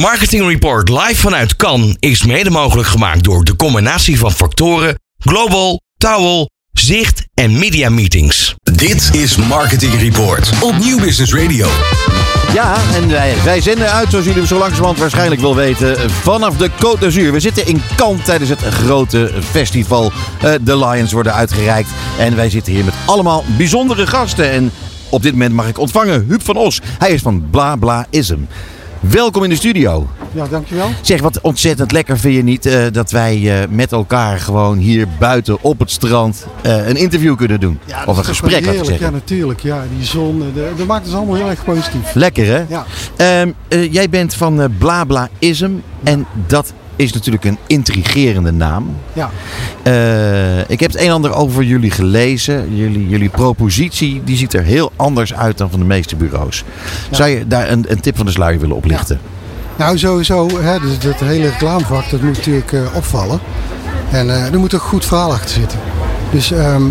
Marketing Report live vanuit Cannes is mede mogelijk gemaakt door de combinatie van factoren Global, Towel, Zicht en Media Meetings. Dit is Marketing Report op Nieuw Business Radio. Ja, en wij, wij zenden uit, zoals jullie zo langzamerhand waarschijnlijk wel weten, vanaf de Côte d'Azur. We zitten in Cannes tijdens het grote festival. Eh, de Lions worden uitgereikt. En wij zitten hier met allemaal bijzondere gasten. En op dit moment mag ik ontvangen Huub van Os. Hij is van Bla Bla Ism. Welkom in de studio. Ja, dankjewel. Zeg, wat ontzettend lekker vind je niet eh, dat wij eh, met elkaar gewoon hier buiten op het strand eh, een interview kunnen doen? Ja, of een gesprek, ik heerlijk. Ja, zeggen. natuurlijk. Ja, die zon, de- dat maakt het allemaal heel erg positief. Lekker hè? Ja. Ehm, eh, jij bent van eh, Bla Bla Ism en dat is natuurlijk een intrigerende naam. Ja. Eh, ik heb het een en ander over jullie gelezen. Jullie, jullie propositie die ziet er heel anders uit dan van de meeste bureaus. Zou je daar een, een tip van de sluier willen oplichten? Nou, sowieso, hè, dus dat hele reclamevak, dat moet natuurlijk eh, opvallen. En eh, er moet ook een goed verhaal achter zitten. Dus, ehm,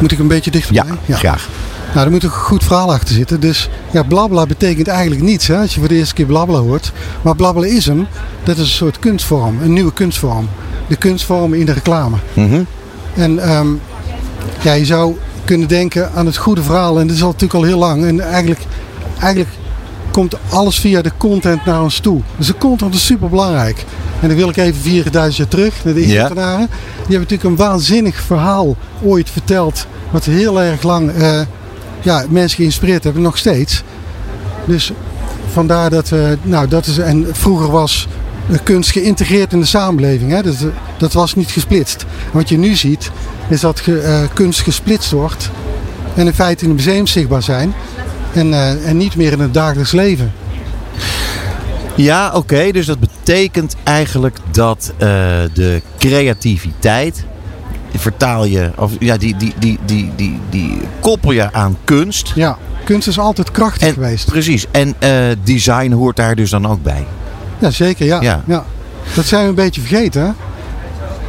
moet ik een beetje dichterbij? Ja, graag. Nou, er moet een goed verhaal achter zitten. Dus ja, blabla betekent eigenlijk niets hè, als je voor de eerste keer blabla hoort. Maar blablaism, dat is een soort kunstvorm, een nieuwe kunstvorm. De kunstvorm in de reclame. Mhm. En ehm, ja, je zou kunnen denken aan het goede verhaal. En dat is al natuurlijk al heel lang. En eigenlijk, eigenlijk komt alles via de content naar ons toe. Dus de content is super belangrijk. En dan wil ik even 4000 jaar terug naar de Ja. Egyptenaren. Die hebben natuurlijk een waanzinnig verhaal ooit verteld. Wat heel erg lang eh, ja, mensen geïnspireerd hebben, nog steeds. Dus vandaar dat we, nou dat is, en vroeger was eh, kunst geïntegreerd in de samenleving. Hè? Dat, dat was niet gesplitst. Wat je nu ziet, is dat ge- eh, kunst gesplitst wordt. En in feite in de museums zichtbaar zijn. En, eh, en niet meer in het dagelijks leven. Ja, oké. dus dat betekent eigenlijk dat de creativiteit vertaal je, of ja, die, die, die, die, die, die koppel je aan kunst. Ja, kunst is altijd krachtig En, geweest. precies. En eh, design hoort daar dus dan ook bij. Ja, zeker. Ja. Ja. Ja. Dat zijn we een beetje vergeten.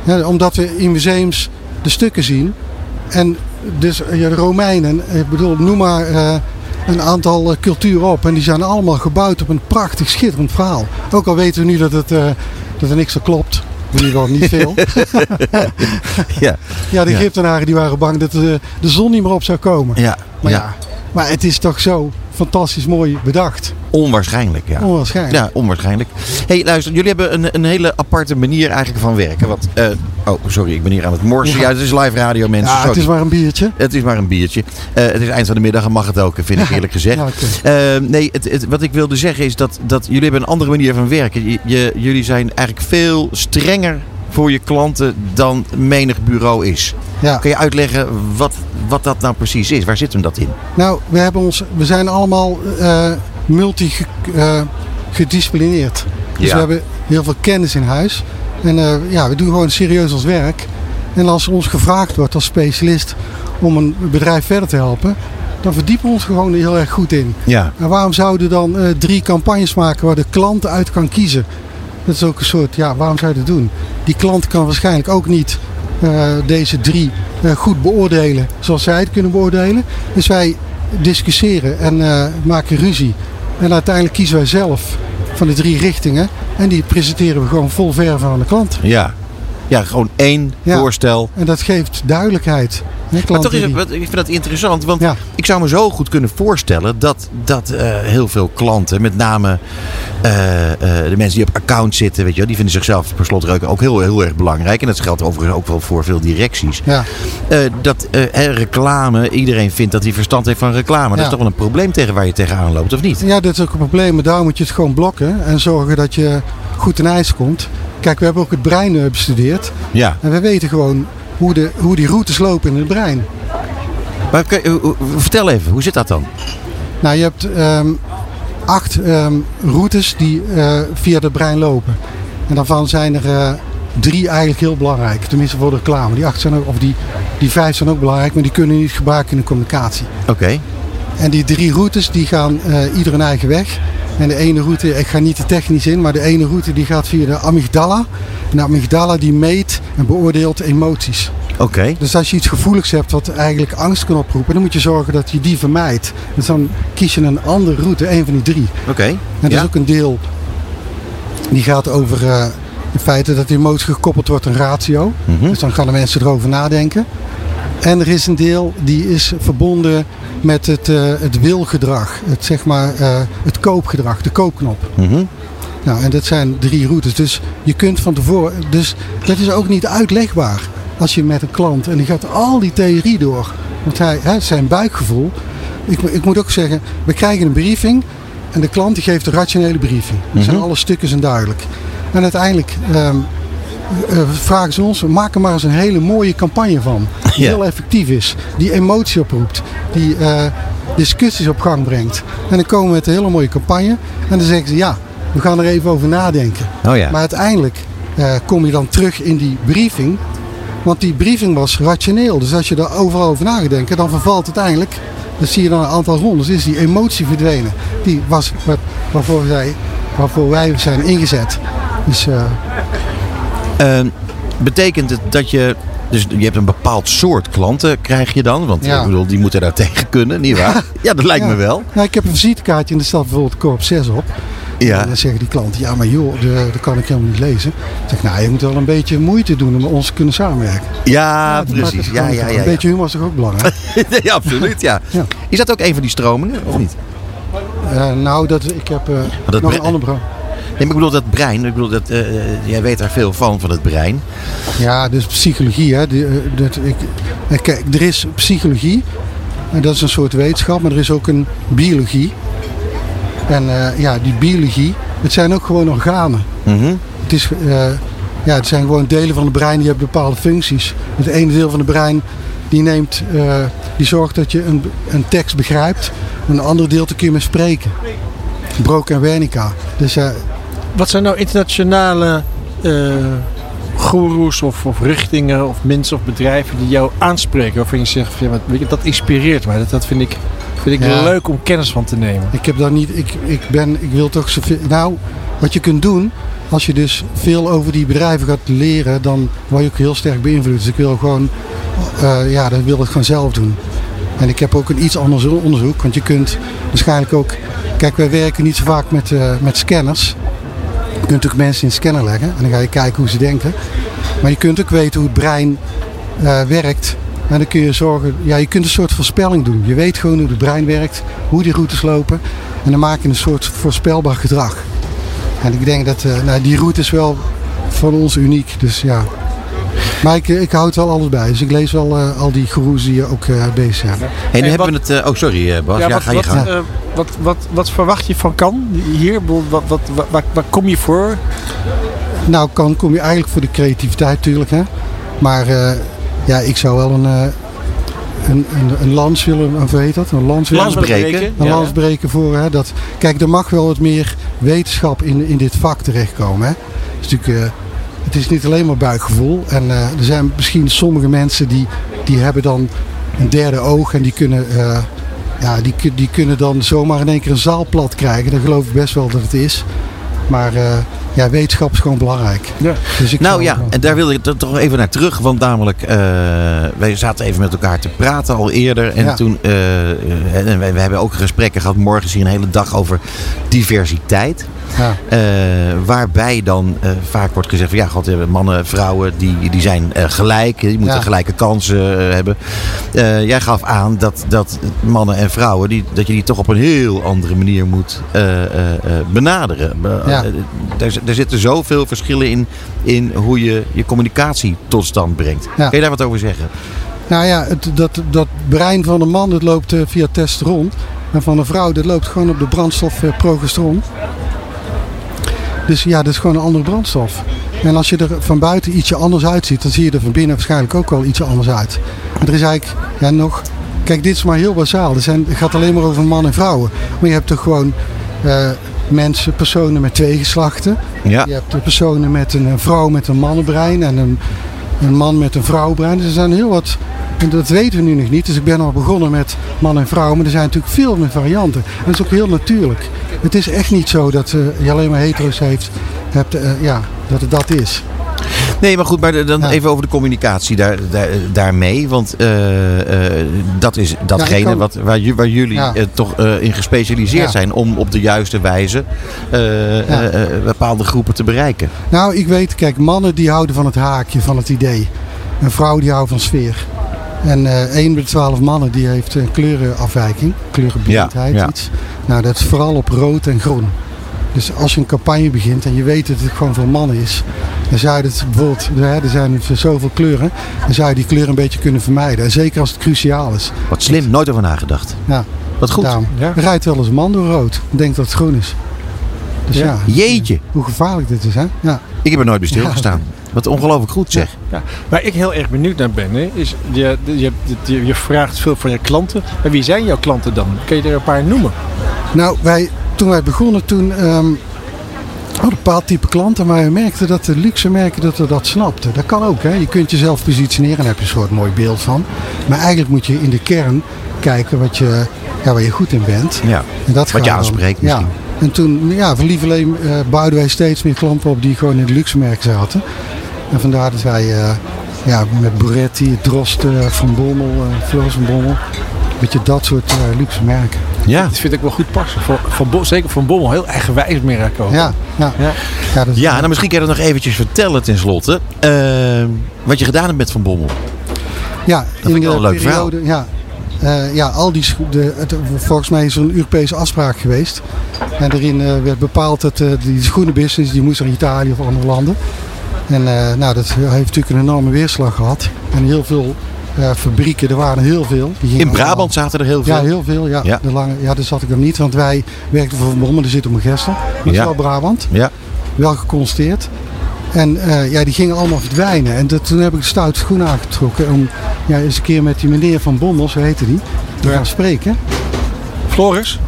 Hè? Ja, omdat we in museums de stukken zien. En dus eh, ja, de Romeinen, ik bedoel, noem maar eh, een aantal culturen op. En die zijn allemaal gebouwd op een prachtig, schitterend verhaal. Ook al weten we nu dat, het, dat er niks aan klopt. In ieder geval niet veel. Ja, ja, de. Egyptenaren die waren bang dat de, de zon niet meer op zou komen. ja, Maar ja. ja, maar het is toch zo fantastisch mooi bedacht. onwaarschijnlijk. Ja. Onwaarschijnlijk. Ja, onwaarschijnlijk. hey, luister, jullie hebben een, een hele aparte manier eigenlijk van werken. Want, eh, oh, sorry, ik ben hier aan het morsen. Ja, Ja. het is live radio, mensen. Ja, het is maar een biertje. Het is maar een biertje. Eh, het is eind van de middag en mag het ook, vind ik eerlijk gezegd. Eh, nee, het, het- wat ik wilde zeggen is dat, dat jullie hebben een andere manier van werken. Je- jullie zijn eigenlijk veel strenger voor je klanten dan menig bureau is. Ja. Kun je uitleggen wat, wat dat nou precies is? Waar zit hem dat in? Nou, we, hebben ons, we zijn allemaal eh multi eh, gedisciplineerd. Dus Ja. we hebben heel veel kennis in huis. En eh, ja, we doen gewoon serieus ons werk. En als ons gevraagd wordt als specialist om een bedrijf verder te helpen, dan verdiepen we ons gewoon heel erg goed in. Ja. En waarom zouden we dan drie campagnes maken waar de klant uit kan kiezen? Dat is ook een soort, ja, waarom zou je dat doen? Die klant kan waarschijnlijk ook niet eh, deze drie eh, goed beoordelen zoals zij het kunnen beoordelen. Dus wij discussiëren en eh, maken ruzie. En uiteindelijk kiezen wij zelf van de drie richtingen. En die presenteren we gewoon vol verf aan de klant. Ja. Ja, gewoon één Ja. voorstel. En dat geeft duidelijkheid. Maar toch is het, ik vind dat interessant, want Ja. ik zou me zo goed kunnen voorstellen dat, dat eh, heel veel klanten, met name eh, eh, de mensen die op account zitten, weet je, wel, die vinden zichzelf per slot ook heel, heel erg belangrijk. En dat geldt overigens ook wel voor veel directies. Ja. Dat reclame, iedereen vindt dat hij verstand heeft van reclame. Dat is toch wel een probleem tegen waar je tegenaan loopt, of niet? Ja, dat is ook een probleem. Maar daar moet je het gewoon blokken en zorgen dat je goed ten ijs komt. Kijk, we hebben ook het brein bestudeerd. Ja. En we weten gewoon hoe, de, hoe die routes lopen in het brein. Maar hoe- hoe- vertel even, hoe zit dat dan? Nou, je hebt ehm, acht ehm, routes die eh, via het brein lopen. En daarvan zijn er eh, drie eigenlijk heel belangrijk. Tenminste voor de reclame. Die, acht zijn ook, of die, die vijf zijn ook belangrijk, maar die kunnen niet gebruiken in de communicatie. Oké. En die drie routes die gaan eh ieder een eigen weg. En de ene route, ik ga niet te technisch in, maar de ene route die gaat via de amygdala. En de amygdala die meet en beoordeelt emoties. Oké. Dus als je iets gevoeligs hebt wat eigenlijk angst kan oproepen, dan moet je zorgen dat je die vermijdt. Dus dan kies je een andere route, een van die drie. Oké. En dat Ja. is ook een deel die gaat over eh het feit dat die emotie gekoppeld wordt aan ratio. Mhm. Dus dan gaan de mensen erover nadenken. En er is een deel die is verbonden met het, eh, het wilgedrag. Het, zeg maar, eh, het koopgedrag, de koopknop. Mhm. Nou, en dat zijn drie routes. Dus je kunt van tevoren. Dus dat is ook niet uitlegbaar. Als je met een klant en die gaat al die theorie door. Want hij, hè, zijn buikgevoel. Ik, ik moet ook zeggen, we krijgen een briefing. En de klant die geeft een rationele briefing. Dan zijn alle stukken zijn duidelijk. En uiteindelijk ehm, eh, vragen ze ons, maak er maar eens een hele mooie campagne van. Die Ja. heel effectief is. Die emotie oproept. Die eh, discussies op gang brengt. En dan komen we met een hele mooie campagne. En dan zeggen ze, ja, we gaan er even over nadenken. Oh ja. Maar uiteindelijk eh, kom je dan terug in die briefing. Want die briefing was rationeel. Dus als je daar overal over na gaat denken, dan vervalt uiteindelijk. Dan zie je dan een aantal rondes. Is die emotie verdwenen. Die was waarvoor, zij, waarvoor wij zijn ingezet. Dus eh, Ehm, betekent het dat je... Dus je hebt een bepaald soort klanten, krijg je dan? Want Ja. ik bedoel, die moeten daar tegen kunnen, nietwaar? Ja, dat lijkt ja. me wel. Nou, ik heb een visitekaartje en er staat bijvoorbeeld Corp 6 op. Ja. En dan zeggen die klanten, ja maar joh, dat kan ik helemaal niet lezen. Ik zeg, nou je moet wel een beetje moeite doen om met ons te kunnen samenwerken. Ja, precies. Ja, ja, ja, Een beetje humor is toch ook belangrijk? ja, absoluut, ja. Is dat ook een van die stromingen, of niet? Eh, nou, dat, ik heb eh, dat nog een ander bro. Nee, maar ik bedoel dat brein. Ik bedoel dat, eh, jij weet daar veel van, van het brein. Ja, dus psychologie. Hè. Die, eh, dat, ik, eh, kijk, er is psychologie. En dat is een soort wetenschap. Maar er is ook een biologie. En eh, ja, die biologie. Het zijn ook gewoon organen. Mhm. Het, is, eh, ja, het zijn gewoon delen van het brein die hebben bepaalde functies. Het ene deel van het brein die neemt, eh, die zorgt dat je een, een tekst begrijpt. Een ander deel kun je mee spreken. Broca en Wernicke. Dus eh, Wat zijn nou internationale eh goeroes of, of richtingen of mensen of bedrijven die jou aanspreken? Waarvan je zegt, ja, weet je, dat inspireert mij. Dat, dat vind ik, vind ik Ja. leuk om kennis van te nemen. Ik heb daar niet. Ik, ik ben. Ik wil toch zoveel. Nou, wat je kunt doen. Als je dus veel over die bedrijven gaat leren, dan word je ook heel sterk beïnvloed. Dus ik wil gewoon. eh, ja, dan wil ik gewoon zelf doen. En ik heb ook een iets anders onderzoek. Want je kunt waarschijnlijk ook. Kijk, wij werken niet zo vaak met, eh, met scanners. Je kunt ook mensen in scanner leggen. En dan ga je kijken hoe ze denken. Maar je kunt ook weten hoe het brein eh, werkt. En dan kun je zorgen, ja, je kunt een soort voorspelling doen. Je weet gewoon hoe het brein werkt, hoe die routes lopen. En dan maak je een soort voorspelbaar gedrag. En ik denk dat eh, nou, die route is wel van ons uniek. Dus ja. Maar ik, ik houd wel alles bij. Dus ik lees wel eh, al die goeroes die je ook eh, bezig zijn. En nu En hebben wat- we het... eh, oh, sorry eh, Bas. Ja, wat, ga je wat, gang. eh, wat, wat, wat verwacht je van kan hier? Wat, wat, wat, waar, waar kom je voor? Nou, kan kom je eigenlijk voor de creativiteit natuurlijk. Hè? Maar eh, ja, ik zou wel een, eh, een, een, een lans willen, of hoe heet dat? Een lans willen breken. een Ja. lans breken voor. Hè, dat, kijk, er mag wel wat meer wetenschap in, in dit vak terechtkomen. Hè. Het, is natuurlijk, eh, het is niet alleen maar buikgevoel. En eh, er zijn misschien sommige mensen die, die hebben dan een derde oog en die kunnen, eh, ja, die, die kunnen dan zomaar in één keer een zaal plat krijgen. Dat geloof ik best wel dat het is. Maar eh, ja, wetenschap is gewoon belangrijk. Ja. Dus ik Nou ja, en daar wil ik er toch even naar terug. Want namelijk, eh, wij zaten even met elkaar te praten al eerder. En Ja. toen, eh, en we, we hebben ook gesprekken gehad. Morgen zie je een hele dag over diversiteit. Ja. Eh, waarbij dan eh, vaak wordt gezegd van ja, god, mannen, vrouwen, die, die zijn gelijk. Die moeten Ja. gelijke kansen hebben. Eh, jij gaf aan dat, dat mannen en vrouwen, die, dat je die toch op een heel andere manier moet eh, eh, eh, benaderen. Eh, er, zitten zoveel verschillen in, in hoe je je communicatie tot stand brengt. Ja. Kun je daar wat over zeggen? Nou ja, het, dat, dat brein van een man dat loopt eh, via testosteron. En van een vrouw dat loopt gewoon op de brandstof eh, progesteron. Dus ja, dat is gewoon een andere brandstof. En als je er van buiten ietsje anders uitziet, dan zie je er van binnen waarschijnlijk ook wel ietsje anders uit. En er is eigenlijk ja, nog. Kijk, dit is maar heel bazaal. Het gaat alleen maar over man en vrouwen. Maar je hebt toch gewoon eh, mensen, personen met twee geslachten. Ja. Je hebt de personen met een, een vrouw met een mannenbrein en een, een man met een vrouwbrein. Dus er zijn heel wat, en dat weten we nu nog niet. Dus ik ben al begonnen met man en vrouw, maar er zijn natuurlijk veel meer varianten. En dat is ook heel natuurlijk. Het is echt niet zo dat eh, je alleen maar hetero's heeft, hebt, eh, ja, dat het dat is. Nee, maar goed, maar dan Ja. even over de communicatie daar, daar, daarmee. Want eh, eh, dat is datgene kan- wat, waar, ju- waar jullie Ja. eh, toch in gespecialiseerd zijn om op de juiste wijze bepaalde groepen te bereiken. Nou, ik weet, kijk, mannen die houden van het haakje, van het idee. Een vrouw die houdt van sfeer. En eh 1 op de 12 mannen die heeft een kleurenafwijking, kleurenblindheid, Ja, ja. iets. Nou, dat is vooral op rood en groen. Dus als je een campagne begint en je weet dat het gewoon voor mannen is, dan zou je het bijvoorbeeld, hè, er zijn zoveel kleuren, dan zou je die kleur een beetje kunnen vermijden. En zeker als het cruciaal is. Wat slim, nooit over nagedacht. Ja, Wat goed. daarom. Ja. Er rijdt wel eens een man door rood en denkt dat het groen is. Dus Ja. ja, Jeetje, hoe gevaarlijk dit is, hè? Ja. ik heb er nooit bij stilgestaan. Wat ongelooflijk goed zeg. Ja. Waar ik heel erg benieuwd naar ben, hè, is je, je, je, je vraagt veel van je klanten. Maar wie zijn jouw klanten dan? Kun je er een paar noemen? Nou, wij, toen wij begonnen, toen ehm een bepaald type klanten, maar we merkten dat de luxe merken dat we dat snapten. Dat kan ook, hè. Je kunt jezelf positioneren en daar heb je een soort mooi beeld van. Maar eigenlijk moet je in de kern kijken wat je, ja, waar je goed in bent. Ja. En dat Wat je dan- aanspreekt Ja. misschien. En toen, ja, van eh bouwden wij steeds meer klanten op die gewoon in de luxe merken zaten. En vandaar dat wij eh, ja, met Boretti, Drost, Van Bommel, eh Floris van Bommel, beetje dat soort eh, luxe merken. Ja. Dat vind ik wel goed passen. Van, van, Bo- zeker van Bommel, heel eigenwijs merk ook. Ja, ja. Ja. ja, dat is- Ja, nou misschien kan je dat nog eventjes vertellen tenslotte. Eh, wat je gedaan hebt met Van Bommel. Ja, vind ik wel een leuk periode, ja, eh, ja, al die de, het, volgens mij is er een Europese afspraak geweest. En daarin eh, werd bepaald dat eh, die schoenenbusiness die moest naar Italië of andere landen. En eh, nou, dat heeft natuurlijk een enorme weerslag gehad. En heel veel fabrieken, er waren heel veel. In Brabant zaten er heel veel. Ja, heel veel. Ja, Ja. De lange, ja, daar zat ik hem niet, want wij werkten voor Van Bommel, die zit op mijn gestel. Ja. wel Brabant, Ja. wel geconstateerd. En eh, ja, die gingen allemaal verdwijnen. En dat, toen heb ik de stoute schoen aangetrokken om ja, eens een keer met die meneer van Bommel, zo heette die, te gaan spreken. Floris?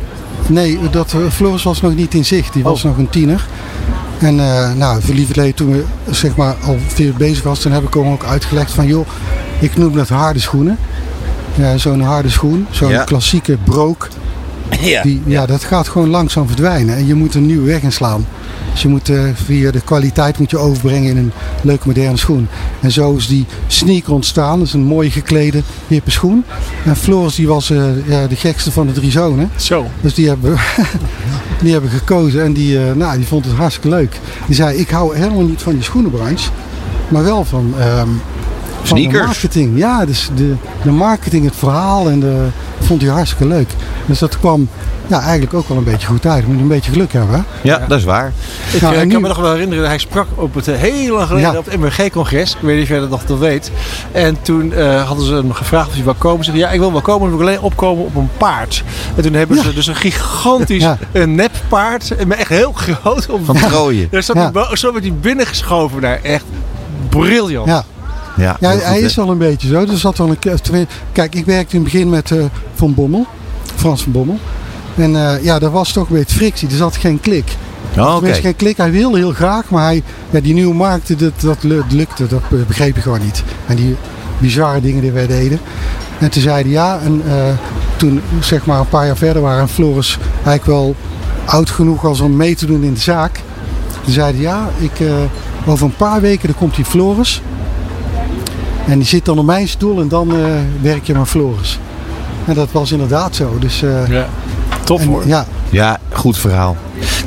Nee, dat, eh, Floris was nog niet in zicht. Die was nog een tiener. En eh nou, lieverlee, toen we zeg maar al veel bezig was, toen heb ik hem ook uitgelegd van joh, ik noem dat harde schoenen. Ja, zo'n harde schoen, zo'n Ja. klassieke brook. Ja. Die, ja, dat gaat gewoon langzaam verdwijnen. En je moet een nieuwe weg inslaan. Dus je moet eh, via de kwaliteit moet je overbrengen in een leuke moderne schoen. En zo is die sneaker ontstaan. Dat is een mooi geklede, hippe schoen. En Floris die was eh, ja, de gekste van de drie zonen. Zo. Dus die hebben, die hebben gekozen en die, eh, nou, die vond het hartstikke leuk. Die zei, ik hou helemaal niet van die schoenenbranche, maar wel van, ehm, van de marketing. Ja, dus de, de marketing, het verhaal en de, vond hij hartstikke leuk. Dus dat kwam ja, eigenlijk ook wel een beetje goed uit. Je moet een beetje geluk hebben. hè? Ja, dat is waar. Ik Nou, eh, kan nu- me nog wel herinneren, hij sprak op het eh, heel lang geleden Ja. op het MRG-congres. Ik weet niet of jij dat nog wel weet. En toen eh, hadden ze hem gevraagd of hij wil komen. Ze zei, ja, ik wil wel komen, maar ik wil alleen opkomen op een paard. En toen hebben Ja. ze dus een gigantisch Ja. een neppaard, maar echt heel groot. Op, Van Trooien. Daar zat Ja. hij bo- zo werd hij binnengeschoven daar. Echt briljant. Ja. Goed, hij is wel een beetje zo. Er zat wel een, kijk, ik werkte in het begin met eh, Van Bommel, Frans van Bommel. En eh, ja, daar was toch een beetje frictie. Er zat geen klik. Oh, Er was geen klik. Hij wilde heel graag, maar hij, ja, die nieuwe markten, dat, dat lu- lukte. Dat be- begreep je gewoon niet. En die bizarre dingen die wij deden. En toen zeiden ja, en eh, toen zeg maar een paar jaar verder waren en Floris eigenlijk wel oud genoeg als om mee te doen in de zaak. Toen zeiden ja, ik, over een paar weken dan komt die Floris. En die zit dan op mijn stoel en dan eh, werk je met Floris. En dat was inderdaad zo. Dus, eh, Ja. Tof en, hoor. ja, Ja, goed verhaal.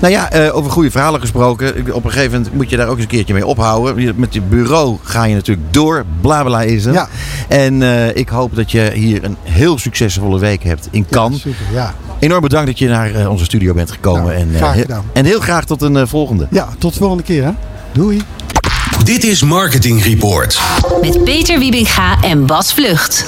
Nou ja, eh, over goede verhalen gesproken. Op een gegeven moment moet je daar ook eens een keertje mee ophouden. Met je bureau ga je natuurlijk door. Bla bla is het. Ja. En eh, ik hoop dat je hier een heel succesvolle week hebt in ja, Cannes. super. Ja. Enorm bedankt dat je naar onze studio bent gekomen. Nou, en, eh, graag he- gedaan. en heel graag tot een volgende. ja, tot de volgende keer. Hè. Doei. Dit is Marketing Report. Met Peter Wiebinga en Bas Vlucht.